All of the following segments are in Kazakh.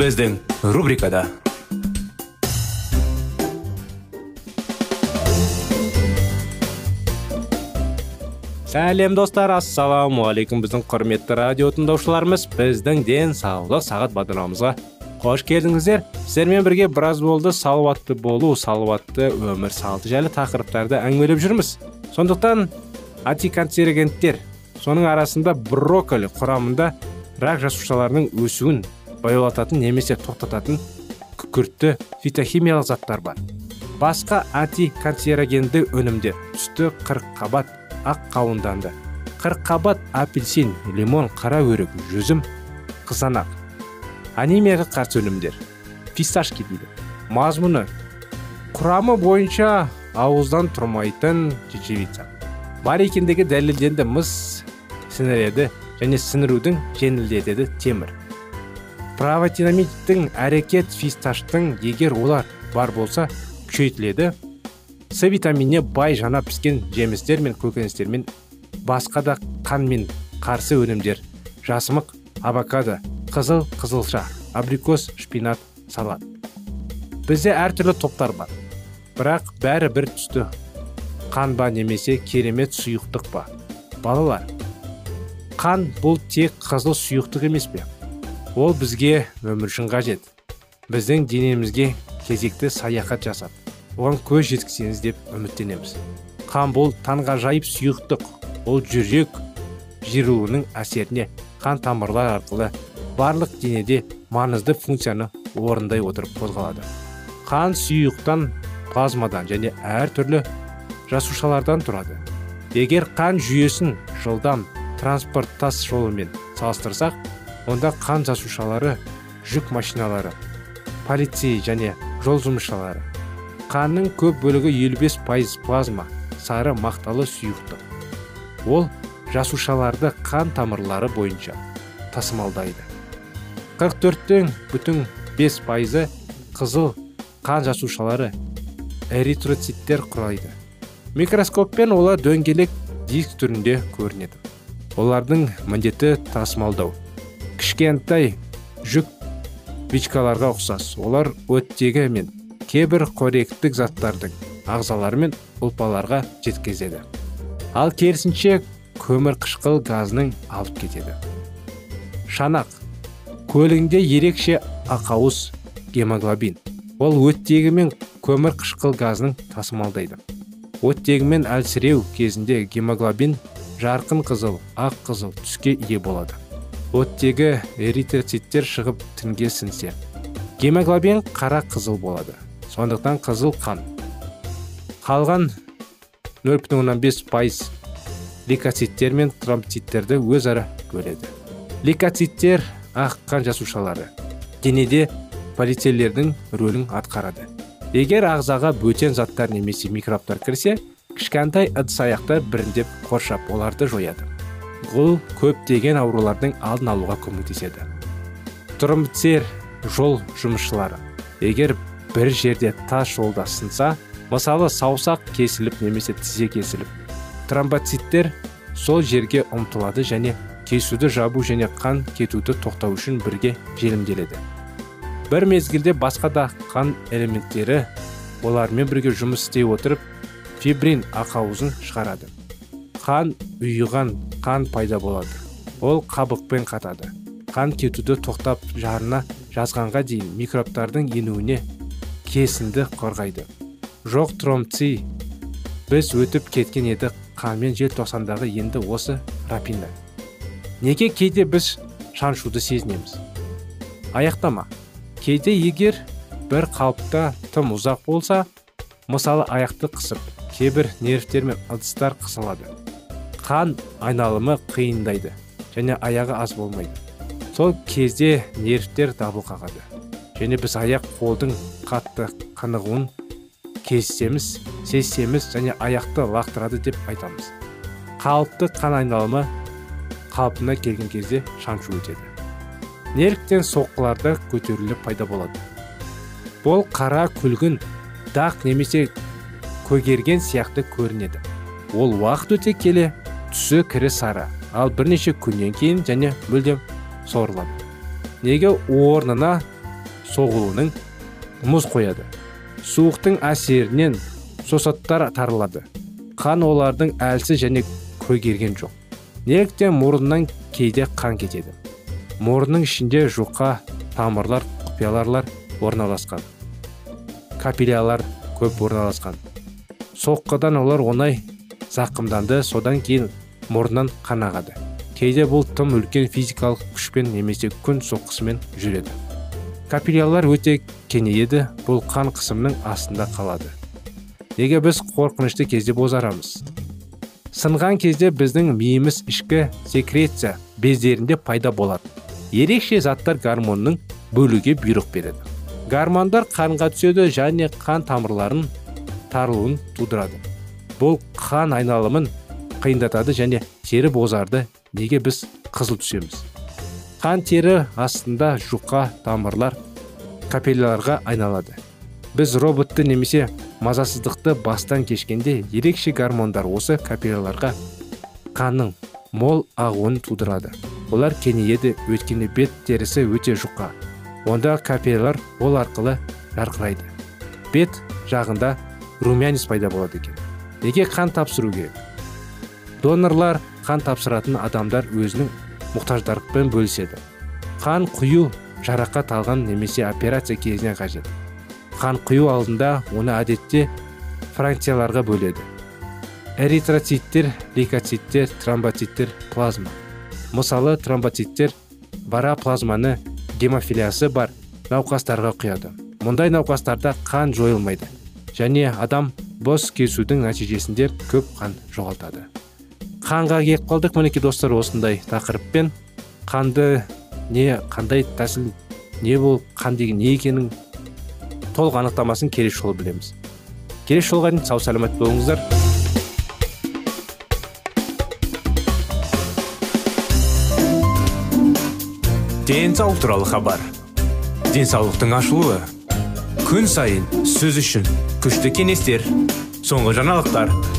Біздің рубрикада сәлем достар ассалаумағалейкум біздің құрметті радио тыңдаушыларымыз біздің денсаулық сағат бағдарламамызға қош келдіңіздер сіздермен бірге біраз болды салауатты болу салауатты өмір салты жайлы тақырыптарды әңгімелеп жүрміз сондықтан антиканцерогенттер соның арасында брокколи құрамында рак жасушаларының өсуін баяулататын немесе тоқтататын күкіртті фитохимиялық заттар бар. Басқа антиканцерогенді өнімдер. Түсті қырыққабат ақ қауынданды. Қырыққабат апельсин лимон қара өрік жүзім қызанақ. Анемияға қарсы өнімдер. Фисташки дейді. Мазмұны. Құрамы бойынша ауыздан тұрмайтын чечевица бар екендігі дәлелденді мыс сіңіреді және сіңірудің жеңілдетеді темір. Правотинамидтің әрекет фисташтың егер олар бар болса күшейтіледі. С витаминіне бай жана піскен жемістер мен көкөністермен басқа да қанмен қарсы өнімдер жасымық авокадо қызыл қызылша абрикос шпинат салат. Бізде әртүрлі топтар бар. Бірақ бәрі бір түсті. Қан ба немесе керемет сұйықтық па? Балалар қан бұл тек қызыл сұйықтық емес пе? Ол бізге өмір үшін қажет. Біздің денемізге кезекті саяхат жасап оған көз жеткізсеңіз деп үміттенеміз. Қан бұл таңғажайып сұйықтық ол жүрек жируының әсеріне қан тамырлар арқылы барлық денеде маңызды функцияны орындай отырып қозғалады. Қан сұйықтан плазмадан және әртүрлі жасушалардан тұрады. Егер қан жүйесін жылдам транспорт тас жолымен салыстырсақ онда қан жасушалары жүк машиналары полицей және жол жұмысшылары. Қанның көп бөлігі 55 пайыз плазма сары мақталы сұйықтық ол жасушаларды қан тамырлары бойынша тасымалдайды. 44-тен бүтін 5 пайызы қызыл қан жасушалары эритроциттер құрайды. Микроскоппен олар дөңгелек диск түрінде көрінеді. Олардың міндеті тасымалдау. Кішкентай жүк бичкаларға ұқсас. Олар оттегі мен кейбір қоректік заттардың ағзалары мен ұлпаларға жеткізеді. Ал керісінше көмір қышқыл газының алып кетеді. Шанақ. Көлігінде ерекше ақауыз гемоглобин. Ол оттегі мен көмір қышқыл газының тасымалдайды. Оттегі мен әлсіреу кезінде гемоглобин жарқын қызыл ақ қызыл түске ие болады. Оттегі эритроциттер шығып тінге сіңсе гемоглобин қара қызыл болады. Сондықтан қызыл қан. Қалған 0,5 пайыз лейкоциттер мен тромбциттерді өзара бөледі. Лейкоциттер ақ қан жасушалары денеде полицейлердің рөлін атқарады. Егер ағзаға бөтен заттар немесе микробтар кірсе кішкентай ыдыс аяқтар біріндеп қоршап оларды жояды. Бұл көптеген аурулардың алдын алуға көмектеседі. Тромбцер жол жұмысшылары егер бір жерде тас жолда сынса мысалы саусақ кесіліп немесе тізе кесіліп тромбоциттер сол жерге ұмтылады және кесуді жабу және қан кетуді тоқтау үшін бірге желімделеді. Бір мезгілде басқа да қан элементтері олармен бірге жұмыс істей отырып фибрин ақауызын шығарады. Қан ұйыған қан пайда болады. Ол қабықпен қатады. Қан кетуді тоқтап жарына жазғанға дейін микробтардың енуіне кесінді қорғайды. Жоқ тромци біз өтіп кеткен еді қанмен желтоқсандағы енді осы рапина. Неге кейде біз шаншуды сезінеміз? Аяқтама. Кейде егер бір қалыпта тым ұзақ болса мысалы аяқты қысып кейбір нервтер мен ыдыстар қысылады. Қан айналымы қиындайды және аяғы аз болмайды. Сол кезде нервтер дабыл қағады. Және біз аяқ қолдың қатты қанығуын кезсеміз сезсеміз және аяқты лақтырады деп айтамыз. Қалыпты қан айналымы қалпына келген кезде шаншу өтеді. Нервтен соққыларда көтеріліп пайда болады. Бұл қара күлгін дақ немесе көгерген сияқты көрінеді. Ол уақыт өте келе түсі кірі сары. Ал бірнеше күннен кейін және мүлдем сорылады неге орнына соғылуының мұз қояды? Суықтың әсерінен сосаттар тарылады. Қан олардың әлсіз және көгерген жоқ. Неліктен мұрыннан кейде қан кетеді? Мұрынның ішінде жұқа тамырлар құпияларлар орналасқан. Капиллялар көп орналасқан. Соққыдан олар оңай зақымданды. Содан кейін мұрнынан қан ағады кейде бұл тым үлкен физикалық күшпен немесе күн соққысымен жүреді. Капиллялар өте кеңейеді бұл қан қысымның астында қалады. Неге біз қорқынышты кезде бозарамыз? Сынған кезде біздің миымыз ішкі секреция бездерінде пайда болады ерекше заттар гормонның бөлуге бұйрық береді. Гормондар қанға түседі және қан тамырларын тарылуын тудырады. Бұл қан айналымын қиындатады және тері бозарды неге біз қызыл түсеміз қан тері астында жұқа тамырлар капилляларға айналады. Біз роботты немесе мазасыздықты бастан кешкенде ерекше гормондар осы капилляларға қанның мол ағуын тудырады. Олар кеңейеді өйткені бет терісі өте жұқа. Онда капиллялар ол арқылы жарқырайды. Бет жағында румянец пайда болады екен. Неге қан тапсыру керек? Донорлар қан тапсыратын адамдар өзінің мұқтаждарлықпен бөліседі. Қан құю жарақат алған немесе операция кезіне қажет. Қан құю алдында оны әдетте фракцияларға бөледі. Эритроциттер лейкоциттер тромбоциттер плазма. Мысалы тромбоциттер бара плазманы гемофилиясы бар науқастарға құяды. Мұндай науқастарда қан жойылмайды және адам бос кесудің нәтижесінде көп қан жоғалтады. Қанға келіп қалдық. Мінекей достар осындай тақырыппен. Қанды не қандай тәсіл не бұл қан деген не екенін толық анықтамасын келесі жолы білеміз. Келесі жолға дейін сау саламат болыңыздар. Денсаулық туралы хабар. Денсаулықтың ашылуы. Күн сайын сөз үшін күшті кеңестер соңғы жаңалықтар.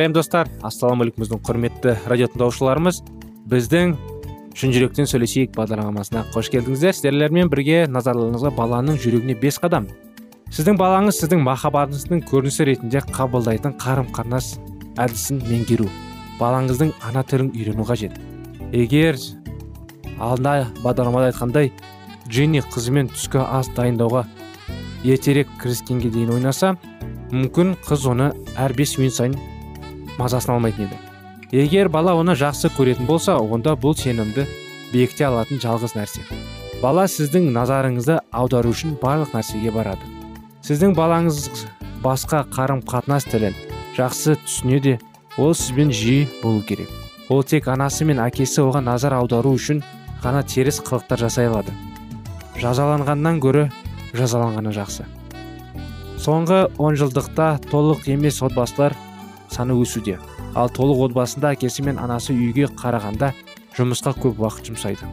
Сәлем достар. Ассалаумағалейкум біздің құрметті радио тыңдаушыларымыз біздің шын жүректен сөйлесейік бағдарламасына қош келдіңіздер. Сіздермен бірге назарларыңызға баланың жүрегіне бес қадам. Сіздің балаңыз сіздің махаббатыңыздың көрінісі ретінде қабылдайтын қарым қатынас әдісін меңгеру. Балаңыздың ана тілін үйрену қажет. Егер алдында бағдарламада айтқандай джинни қызымен түскі ас дайындауға ертерек кіріскенге дейін ойнаса мүмкін қыз оны әр бес минут сайын мазасын алмайтын еді. Егер бала оны жақсы көретін болса онда бұл сенімді бекіте алатын жалғыз нәрсе. Бала сіздің назарыңызды аудару үшін барлық нәрсеге барады. Сіздің балаңыз басқа қарым қатынас тілін жақсы түсінеді ол сізбен жиі болу керек. Ол тек анасы мен әкесі оған назар аудару үшін ғана теріс қылықтар жасай алады. Жазаланғаннан гөрі жазаланғаны жақсы. Соңғы онжылдықта толық емес отбасылар саны өсуде. Ал толық отбасында әкесі мен анасы үйге қарағанда жұмысқа көп уақыт жұмсайды.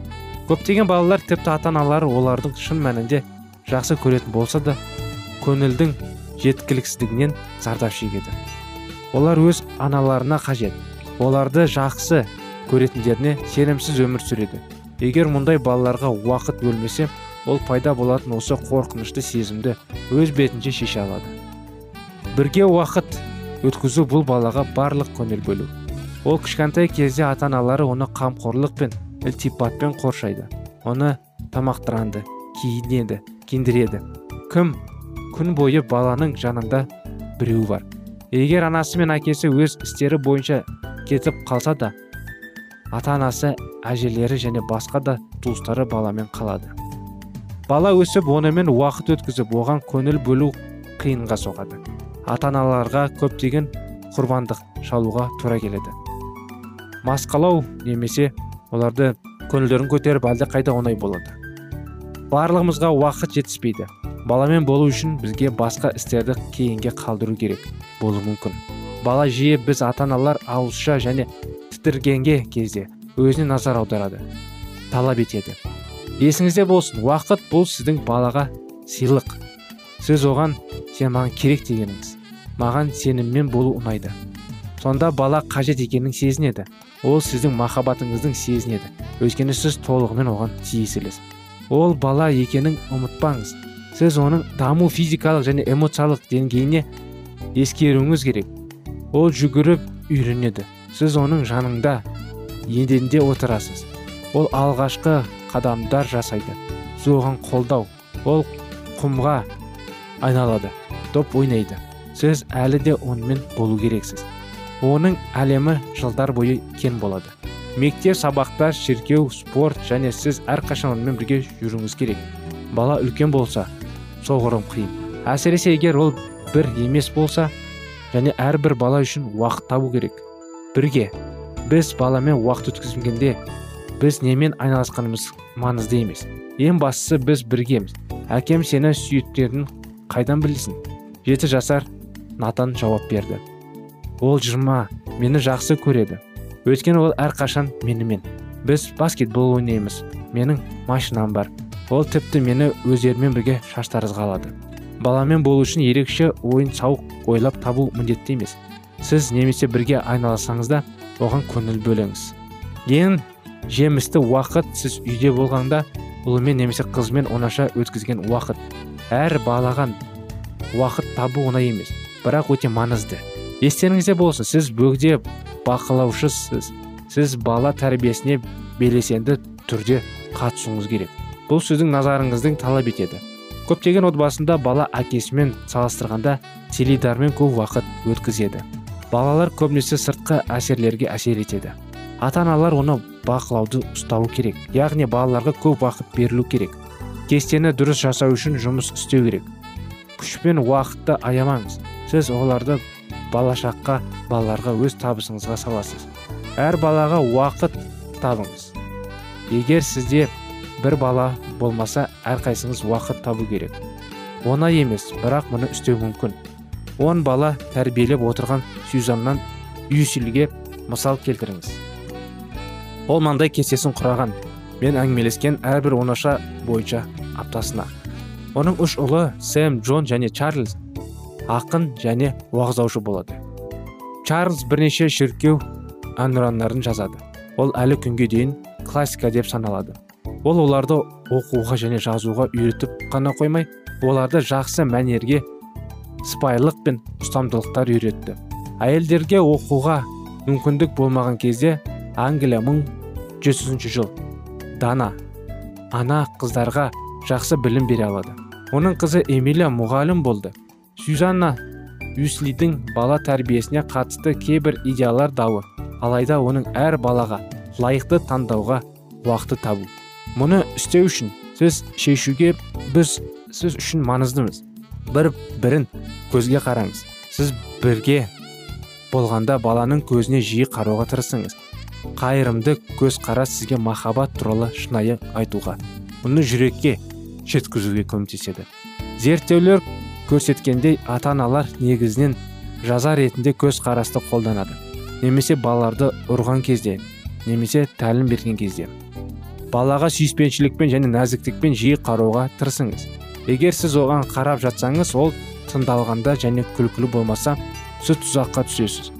Көптеген балалар тіпті ата аналары олардың шын мәнінде жақсы көретін болса да көңілдің жеткіліксіздігінен зардап шегеді. Олар өз аналарына қажет. Оларды жақсы көретіндеріне сенімсіз өмір сүреді. Егер мұндай балаларға уақыт бөлмесе ол пайда болатын осы қорқынышты сезімді өз бетінше шеше алады. Бірге уақыт өткізу бұл балаға барлық көңіл бөлу. Ол кішкентай кезде ата аналары оны қамқорлық пен ілтипатпен қоршайды. Оны тамақтыранды киінеді киіндіреді кім күн бойы баланың жанында біреу бар. Егер анасы мен әкесі өз істері бойынша кетіп қалса да ата анасы әжелері және басқа да туыстары баламен қалады. Бала өсіп онымен уақыт өткізіп оған көңіл бөлу қиынға соғады. Ата аналарға көптеген құрбандық шалуға тура келеді. Масқалау немесе оларды көңілдерін көтеріп қайда оңай болады. Барлығымызға уақыт жетіспейді. Баламен болу үшін бізге басқа істерді кейінге қалдыру керек болуы мүмкін. Бала жиі біз ата аналар ауызша және тітіргенге кезде өзіне назар аударады талап етеді. Есіңізде болсын уақыт бұл сіздің балаға сыйлық. Сіз оған сен маған керек дегеніңіз. Маған сеніммен болу ұнайды. Сонда бала қажет екенін сезінеді. Ол сіздің махаббатыңыздың сезінеді. Өйткені сіз толығымен оған тиесілісіз ол бала екенін ұмытпаңыз. Сіз оның даму физикалық және эмоциялық деңгейіне ескеруіңіз керек. Ол жүгіріп үйренеді. Сіз оның жанында еденде отырасыз. Ол алғашқы қадамдар жасайды. Сіз оған қолдау. Ол құмға айналады. Доп ойнайды. Сіз әлі де онымен болу керексіз. Оның әлемі жылдар бойы кен болады. Мектеп сабақтар шіркеу спорт және сіз әрқашан онымен бірге жүруіңіз керек. Бала үлкен болса соғырым қиын. Әсіресе егер ол бір емес болса және әрбір бала үшін уақыт табу керек. Бірге. Біз баламен уақыт өткізгенде біз немен айналысқанымыз маңызды емес. Ең бастысы біз біргеміз. Әкем сені сүйеткенін қайдан білсін? Жеті жасар натан жауап берді. Ол жырма мені жақсы көреді. Өйткені ол әрқашан менімен. Біз баскетбол ойнаймыз. Менің машинам бар. Ол тіпті мені өздерімен бірге шаштарызға алады. Баламен болу үшін ерекше ойын сауық ойлап табу міндетті емес. Сіз немесе бірге айналасаңыз да оған көңіл бөліңіз. Ең жемісті уақыт сіз үйде болғанда ұлымен немесе қызымен оңаша өткізген уақыт. Әр балаған уақыт табу оңай емес. Бірақ өте маңызды. Естеріңізде болсын сіз бөгде бақылаушысыз сіз бала тәрбиесіне белесенді түрде қатысуыңыз керек. Бұл сіздің назарыңыздың талап етеді. Көптеген отбасында бала әкесімен салыстырғанда теледидармен көп уақыт өткізеді. Балалар көбінесе сыртқы әсерлерге әсер етеді. Ата аналар оны бақылауды ұстауы керек яғни балаларға көп уақыт берілу керек. Кестені дұрыс жасау үшін жұмыс істеу керек. Күш пен уақытты аямаңыз. Сіз оларды балашаққа балаларға өз табысыңызға саласыз. Әр балаға уақыт табыңыз. Егер сізде бір бала болмаса әрқайсыңыз уақыт табу керек. Оңай емес бірақ мұны істеу мүмкін. Он бала тәрбиелеп отырған сюзаннан юсилге мысал келтіріңіз. Ол маңдай кестесін құраған. Мен әңгімелескен әрбір онаша бойынша аптасына. Оның үш ұлы сэм джон және чарльз ақын және уағыздаушы болады. Чарльз бірнеше шіркеу әнұрандарын жазады. Ол әлі күнге дейін классика деп саналады. Ол оларды оқуға және жазуға үйретіп қана қоймай оларды жақсы мәнерге сыпайылық пен ұстамдылықтар үйретті. Әйелдерге оқуға мүмкіндік болмаған кезде англия мың жүзінші жыл дана ана қыздарға жақсы білім бере алады. Оның қызы эмилия мұғалім болды. Сюзанна юслидің бала тәрбиесіне қатысты кейбір идеялар дауы алайда оның әр балаға лайықты таңдауға уақыты табу. Мұны істеу үшін сіз шешуге біз сіз үшін маңыздымыз. Бір бірін көзге қараңыз. Сіз бірге болғанда баланың көзіне жиі қарауға тырысыңыз. Қайырымды көзқарас сізге махаббат туралы шынайы айтуға мұны жүрекке жеткізуге көмектеседі. Зерттеулер көрсеткендей ата аналар негізінен жаза ретінде көзқарасты қолданады. Немесе балаларды ұрған кезде немесе тәлім берген кезде. Балаға сүйіспеншілікпен және нәзіктікпен жиі қарауға тырысыңыз. Егер сіз оған қарап жатсаңыз ол тыңдалғанда және күлкілі болмаса сіз тұзаққа түсесіз.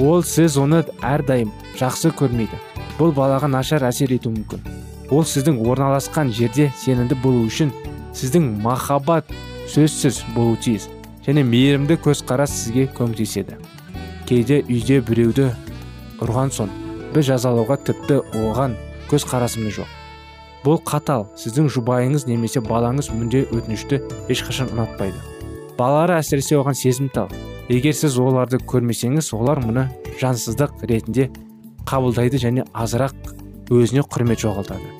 Ол сіз оны әрдайым жақсы көрмейді. Бұл балаға нашар әсер етуі мүмкін. Ол сіздің орналасқан жерде сенімді болу үшін сіздің махаббат сөзсіз болу тиіс. Және мейірімді көзқарас сізге көмектеседі. Кейде үйде біреуді ұрған соң біз жазалауға тіпті оған көзқарасымыз жоқ. Бұл қатал сіздің жұбайыңыз немесе балаңыз мүнде өтінішті ешқашан ұнатпайды. Балалары әсіресе оған сезімтал егер сіз оларды көрмесеңіз олар мұны жансыздық ретінде қабылдайды және азырақ өзіне құрмет жоғалтады.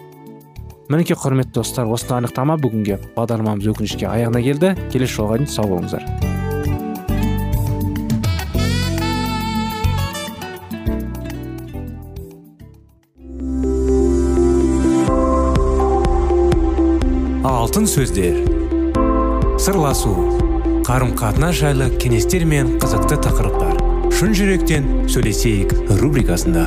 Мінекей құрметті достар осыны анықтама бүгінге. Бағдарламамыз өкінішке аяғына келді. Келесі жолға дейін сау болыңыздар. Алтын сөздер. Сырласу. Қарым қатынас жайлы кеңестер мен қызықты тақырыптар. Шын жүректен сөйлесейік рубрикасында.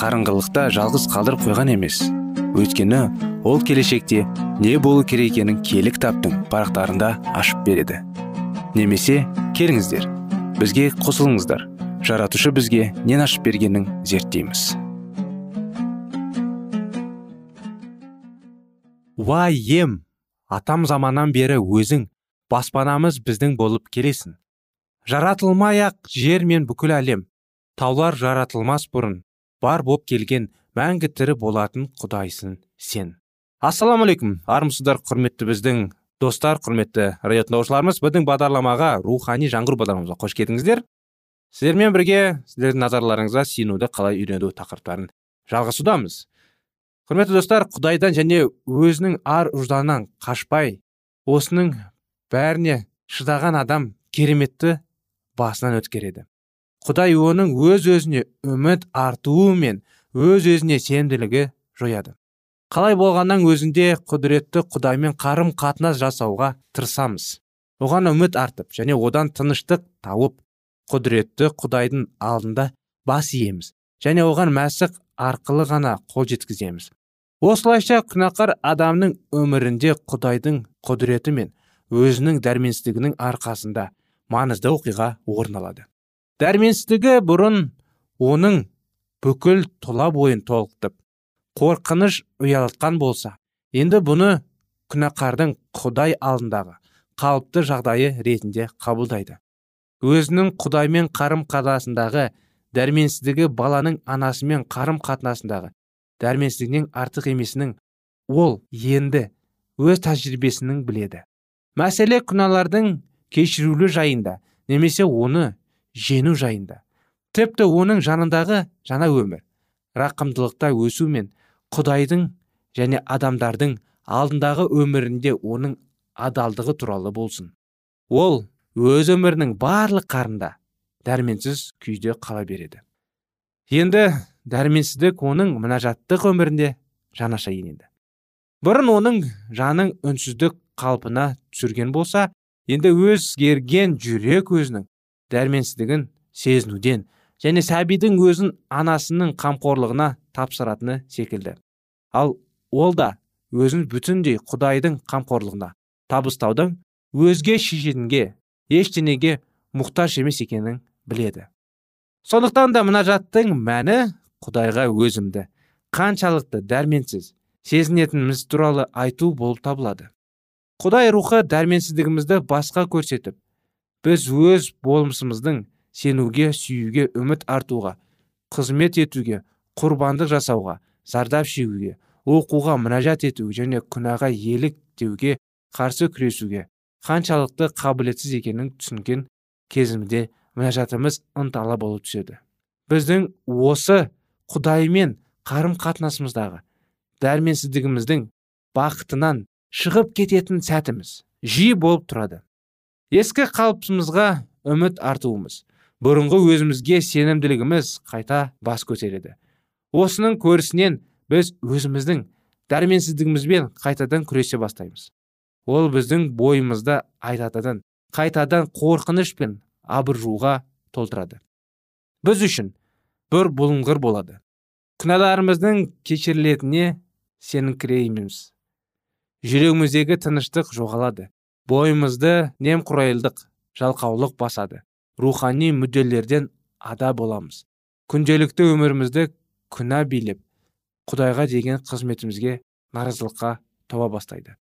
қарыңғылықта жалғыз қалдырып қойған емес. Өйткені ол келешекте не болу керек екенін кітаптың парақтарында ашып береді. Немесе келіңіздер бізге қосылыңыздар. Жаратушы бізге нен ашып бергенін зерттейміз. Уай ем! Атам заманнан бері өзің баспанамыз біздің болып келесің. Жаратылмай ақ жер мен бүкіл әлем. Таулар жаратылмас бұрын. Бар боп келген мәңгі тірі болатын құдайсың сен. Ассалаумағалейкум армысыздар құрметті біздің достар құрметті радио тыңдаушыларымыз. Біздің бағдарламаға рухани жаңғыру бағдарламамызға қош келдіңіздер. Сіздермен бірге сіздердің назарларыңызға сенуді қалай үйрену тақырыптарын жалғасудамыз. Құрметті достар құдайдан және өзінің ар ұжданынан қашпай осының бәріне шыдаған адам кереметті басынан өткереді. Құдай оның өз өзіне үміт артуы мен өз өзіне сенімділігі жояды. Қалай болғаннан өзінде құдіретті құдаймен қарым қатынас жасауға тырысамыз. Оған үміт артып және одан тыныштық тауып құдіретті құдайдың алдында бас иеміз және оған мәсіқ арқылы ғана қол жеткіземіз. Осылайша күнәқар адамның өмірінде құдайдың құдіреті мен өзінің дәрменсіздігінің арқасында маңызды оқиға орын алады. Дәрменсіздігі бұрын оның бүкіл тұла бойын толқытып қорқыныш ұялатқан болса енді бұны күнәқардың құдай алдындағы қалыпты жағдайы ретінде қабылдайды. Өзінің құдаймен қарым қатынасындағы дәрменсіздігі баланың анасымен қарым қатынасындағы дәрменсіздігінен артық емесінің ол енді өз тәжірибесінің біледі. Мәселе күнәлардың кешірулі жайында немесе оны жену жайында. Тіпті оның жанындағы жаңа өмір рақымдылықта өсу мен құдайдың және адамдардың алдындағы өмірінде оның адалдығы туралы болсын. Ол өз өмірінің барлық қарында дәрменсіз күйде қала береді. Енді дәрменсіздік оның мінажаттық өмірінде жанаша енеді. Бұрын оның жаның үнсіздік қалпына түсірген болса енді өзгерген жүрек өзінің дәрменсіздігін сезінуден және сәбидің өзін анасының қамқорлығына тапсыратыны секілді. Ал ол да өзін бүтіндей құдайдың қамқорлығына табыстаудың өзге шешетінге ештеңеге мұқтаж емес екенін біледі. Сондықтан да мұнажаттың мәні құдайға өзімді қаншалықты дәрменсіз сезінетініміз туралы айту болып табылады. Құдай рухы дәрменсіздігімізді басқа көрсетіп біз өз болмысымыздың сенуге сүюге үміт артуға қызмет етуге құрбандық жасауға зардап шегуге оқуға мінәжат етуге және күнәға елік деуге қарсы күресуге қаншалықты қабілетсіз екенін түсінген кезімде мінәжатымыз ынталы болып түседі. Біздің осы құдаймен қарым қатынасымыздағы дәрменсіздігіміздің бақытынан шығып кететін сәтіміз жиі болып тұрады. Ескі қалыпымызға үміт артуымыз бұрынғы өзімізге сенімділігіміз қайта бас көтереді. Осының көрісінен біз өзіміздің дәрменсіздігімізбен қайтадан күресе бастаймыз. Ол біздің бойымызда айтатынын қайтадан қорқыныш пен абыржуға толтырады. Біз үшін бір бұлыңғыр болады. Күнәларымыздың кешірілетініне сеніңкірейміз. Жүрегіміздегі тыныштық жоғалады. Бойымызды немқұрайлық жалқаулық басады. Рухани мүдделерден ада боламыз. Күнделікті өмірімізді күнә билеп құдайға деген қызметімізге наразылыққа тоба бастайды.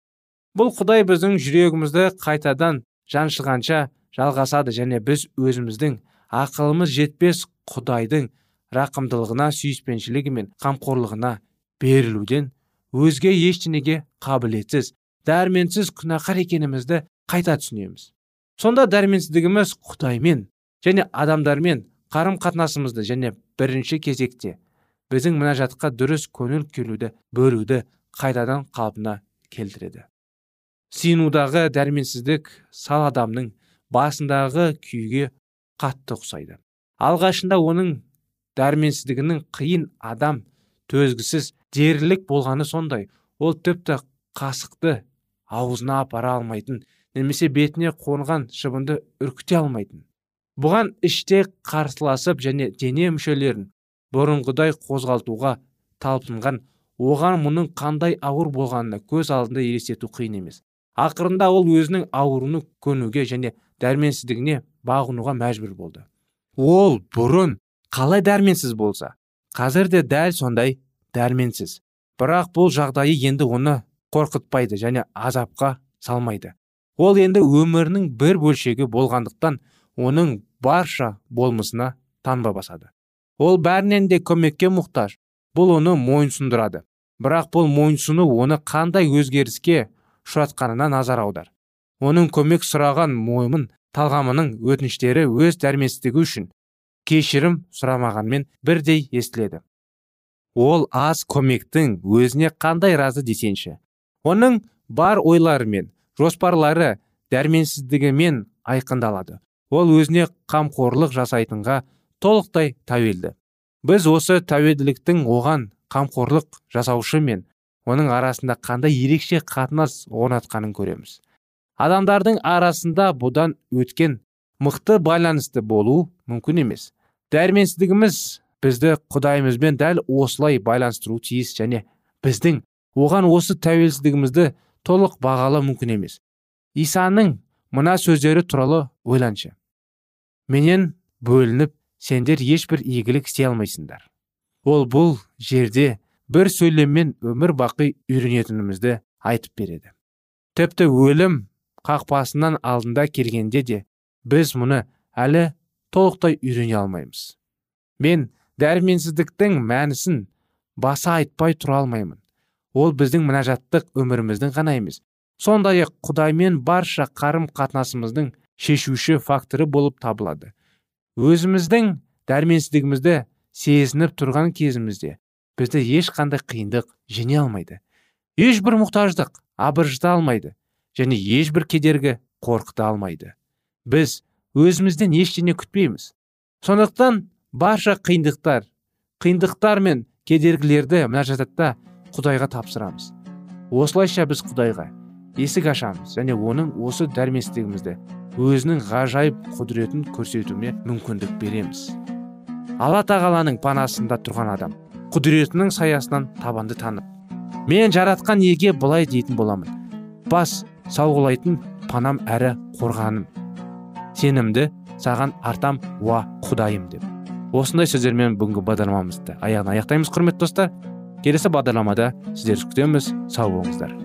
Бұл құдай біздің жүрегімізді қайтадан жаншығанша жалғасады және біз өзіміздің ақылымыз жетпес құдайдың рақымдылығына сүйіспеншілігі мен қамқорлығына берілуден өзге ештеңеге қабілетсіз дәрменсіз күнәқар екенімізді қайта түсінеміз. Сонда дәрменсіздігіміз құдаймен және адамдармен қарым қатынасымызды және бірінші кезекте біздің мінәжатқа дұрыс көңіл келуді бөлуді қайтадан қалпына келтіреді. Сиынудағы дәрменсіздік сал адамның басындағы күйге қатты ұқсайды. Алғашында оның дәрменсіздігінің қиын адам төзгісіз дерлік болғаны сондай. Ол тіпті қасықты аузына апара алмайтын немесе бетіне қонған шыбынды үркіте алмайтын. Бұған іште қарсыласып және дене мүшелерін бұрынғыдай қозғалтуға талпынған оған мұның қандай ауыр болғанына көз алдында елестету қиын емес. Ақырында ол өзінің ауруына көнуге және дәрменсіздігіне бағынуға мәжбүр болды. Ол бұрын қалай дәрменсіз болса қазір де дәл сондай дәрменсіз. Бірақ бұл жағдайы енді оны қорқытпайды және азапқа салмайды. Ол енді өмірінің бір бөлшегі болғандықтан оның барша болмысына танба басады. Ол бәрінен де көмекке мұқтаж бұл оны мойынсұндырады бірақ бұл мойынсыну оны қандай өзгеріске ұшыратқанына назар аудар. Оның көмек сұраған мойымын талғамының өтініштері өз дәрменсіздігі үшін кешірім сұрамағанмен бірдей естіледі. Ол аз көмектің өзіне қандай разы десеңші оның бар ойлары мен жоспарлары дәрменсіздігімен айқындалады. Ол өзіне қамқорлық жасайтынға толықтай тәуелді. Біз осы тәуелділіктің оған қамқорлық жасаушы мен оның арасында қандай ерекше қатынас орнатқанын көреміз. Адамдардың арасында бұдан өткен мықты байланысты болу мүмкін емес. Дәрменсіздігіміз бізді құдайымызбен дәл осылай байланыстыру тиіс және біздің оған осы тәуелсіздігімізді толық бағалы мүмкін емес. Исаның мына сөздері туралы ойланшы. Менен бөлініп сендер ешбір игілік істей алмайсыңдар. Ол бұл жерде бір сөйлеммен өмір бақи үйренетінімізді айтып береді. Тіпті өлім қақпасынан алдында келгенде де біз мұны әлі толықтай үйрене алмаймыз. Мен дәрменсіздіктің мәнісін баса айтпай тұра алмаймын. Ол біздің мінәжаттық өміріміздің ғана емес сондай ақ құдаймен барша қарым қатынасымыздың шешуші факторы болып табылады. Өзіміздің дәрменсіздігімізді сезініп тұрған кезімізде бізді ешқандай қиындық жеңе алмайды. Ешбір мұқтаждық абыржыта алмайды және ешбір кедергі қорқыта алмайды. Біз өзімізден ештеңе күтпейміз. Сондықтан барша қиындықтар қиындықтар мен кедергілерді мінәжатта құдайға тапсырамыз. Осылайша біз құдайға есік ашамыз және оның осы дәрменсіздігімізді өзінің ғажайып құдіретін көрсетуіне мүмкіндік береміз. Алла тағаланың панасында тұрған адам құдіретінің саясынан табанды танып мен жаратқан еге былай дейтін боламын. Бас сауғалайтын панам әрі қорғаным. Сенімді саған артам уа құдайым деп. Осындай сөздермен бүгінгі бағдарламамызды аяғына аяқтаймыз құрметті достар. Келесі бағдарламада сіздерді күтеміз сау болыңыздар.